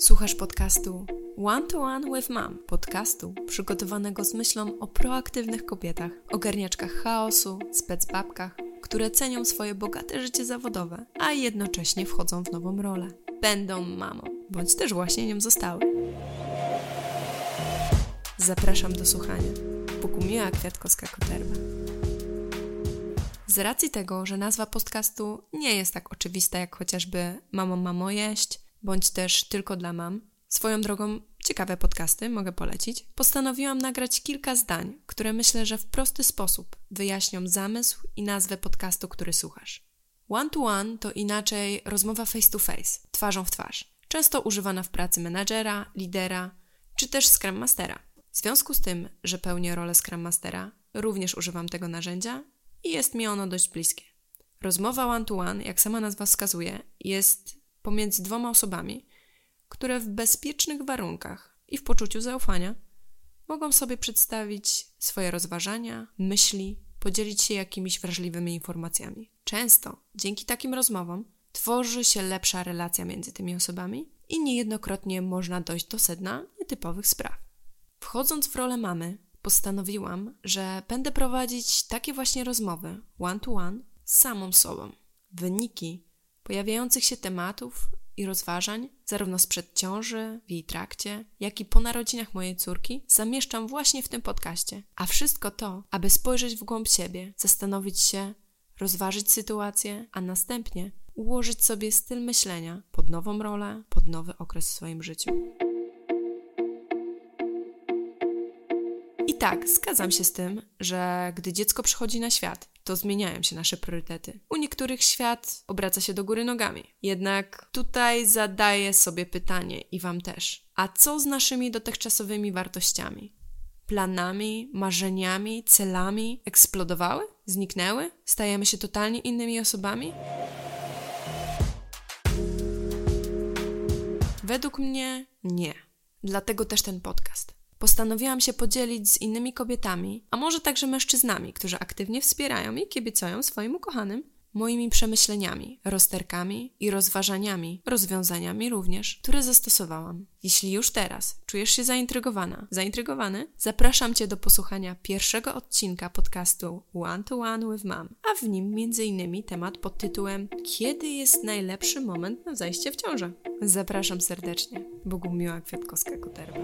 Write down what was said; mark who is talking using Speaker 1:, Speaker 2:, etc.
Speaker 1: Słuchasz podcastu One to One with Mom, podcastu przygotowanego z myślą o proaktywnych kobietach, ogarniaczkach chaosu, specbabkach, które cenią swoje bogate życie zawodowe, a jednocześnie wchodzą w nową rolę. Będą mamą, bądź też właśnie nią zostały. Zapraszam do słuchania. Bogumiła Kwiatkowska-Koterwa. Z racji tego, że nazwa podcastu nie jest tak oczywista jak chociażby Mamo, mamo jeść – bądź też tylko dla mam. Swoją drogą, ciekawe podcasty mogę polecić. Postanowiłam nagrać kilka zdań, które myślę, że w prosty sposób wyjaśnią zamysł i nazwę podcastu, który słuchasz. One to one to inaczej rozmowa face to face, twarzą w twarz, często używana w pracy menadżera, lidera czy też Scrum Mastera. W związku z tym, że pełnię rolę Scrum Mastera, również używam tego narzędzia i jest mi ono dość bliskie. Rozmowa one to one, jak sama nazwa wskazuje, jest pomiędzy dwoma osobami, które w bezpiecznych warunkach i w poczuciu zaufania mogą sobie przedstawić swoje rozważania, myśli, podzielić się jakimiś wrażliwymi informacjami. Często dzięki takim rozmowom tworzy się lepsza relacja między tymi osobami i niejednokrotnie można dojść do sedna nietypowych spraw. Wchodząc w rolę mamy, postanowiłam, że będę prowadzić takie właśnie rozmowy one to one z samą sobą. Wyniki pojawiających się tematów i rozważań, zarówno sprzed ciąży, w jej trakcie, jak i po narodzinach mojej córki, zamieszczam właśnie w tym podcaście. A wszystko to, aby spojrzeć w głąb siebie, zastanowić się, rozważyć sytuację, a następnie ułożyć sobie styl myślenia pod nową rolę, pod nowy okres w swoim życiu. I tak, zgadzam się z tym, że gdy dziecko przychodzi na świat, to zmieniają się nasze priorytety. U niektórych świat obraca się do góry nogami. Jednak tutaj zadaję sobie pytanie i Wam też. A co z naszymi dotychczasowymi wartościami? Planami, marzeniami, celami eksplodowały? Zniknęły? Stajemy się totalnie innymi osobami? Według mnie nie. Dlatego też ten podcast postanowiłam się podzielić z innymi kobietami, a może także mężczyznami, którzy aktywnie wspierają i kibicują swoim ukochanym, moimi przemyśleniami, rozterkami i rozważaniami, rozwiązaniami również, które zastosowałam. Jeśli już teraz czujesz się zaintrygowana, zaintrygowany, zapraszam Cię do posłuchania pierwszego odcinka podcastu One to One with Mom, a w nim m.in. temat pod tytułem Kiedy jest najlepszy moment na zajście w ciążę? Zapraszam serdecznie. Bogumiła Kwiatkowska-Koterwa.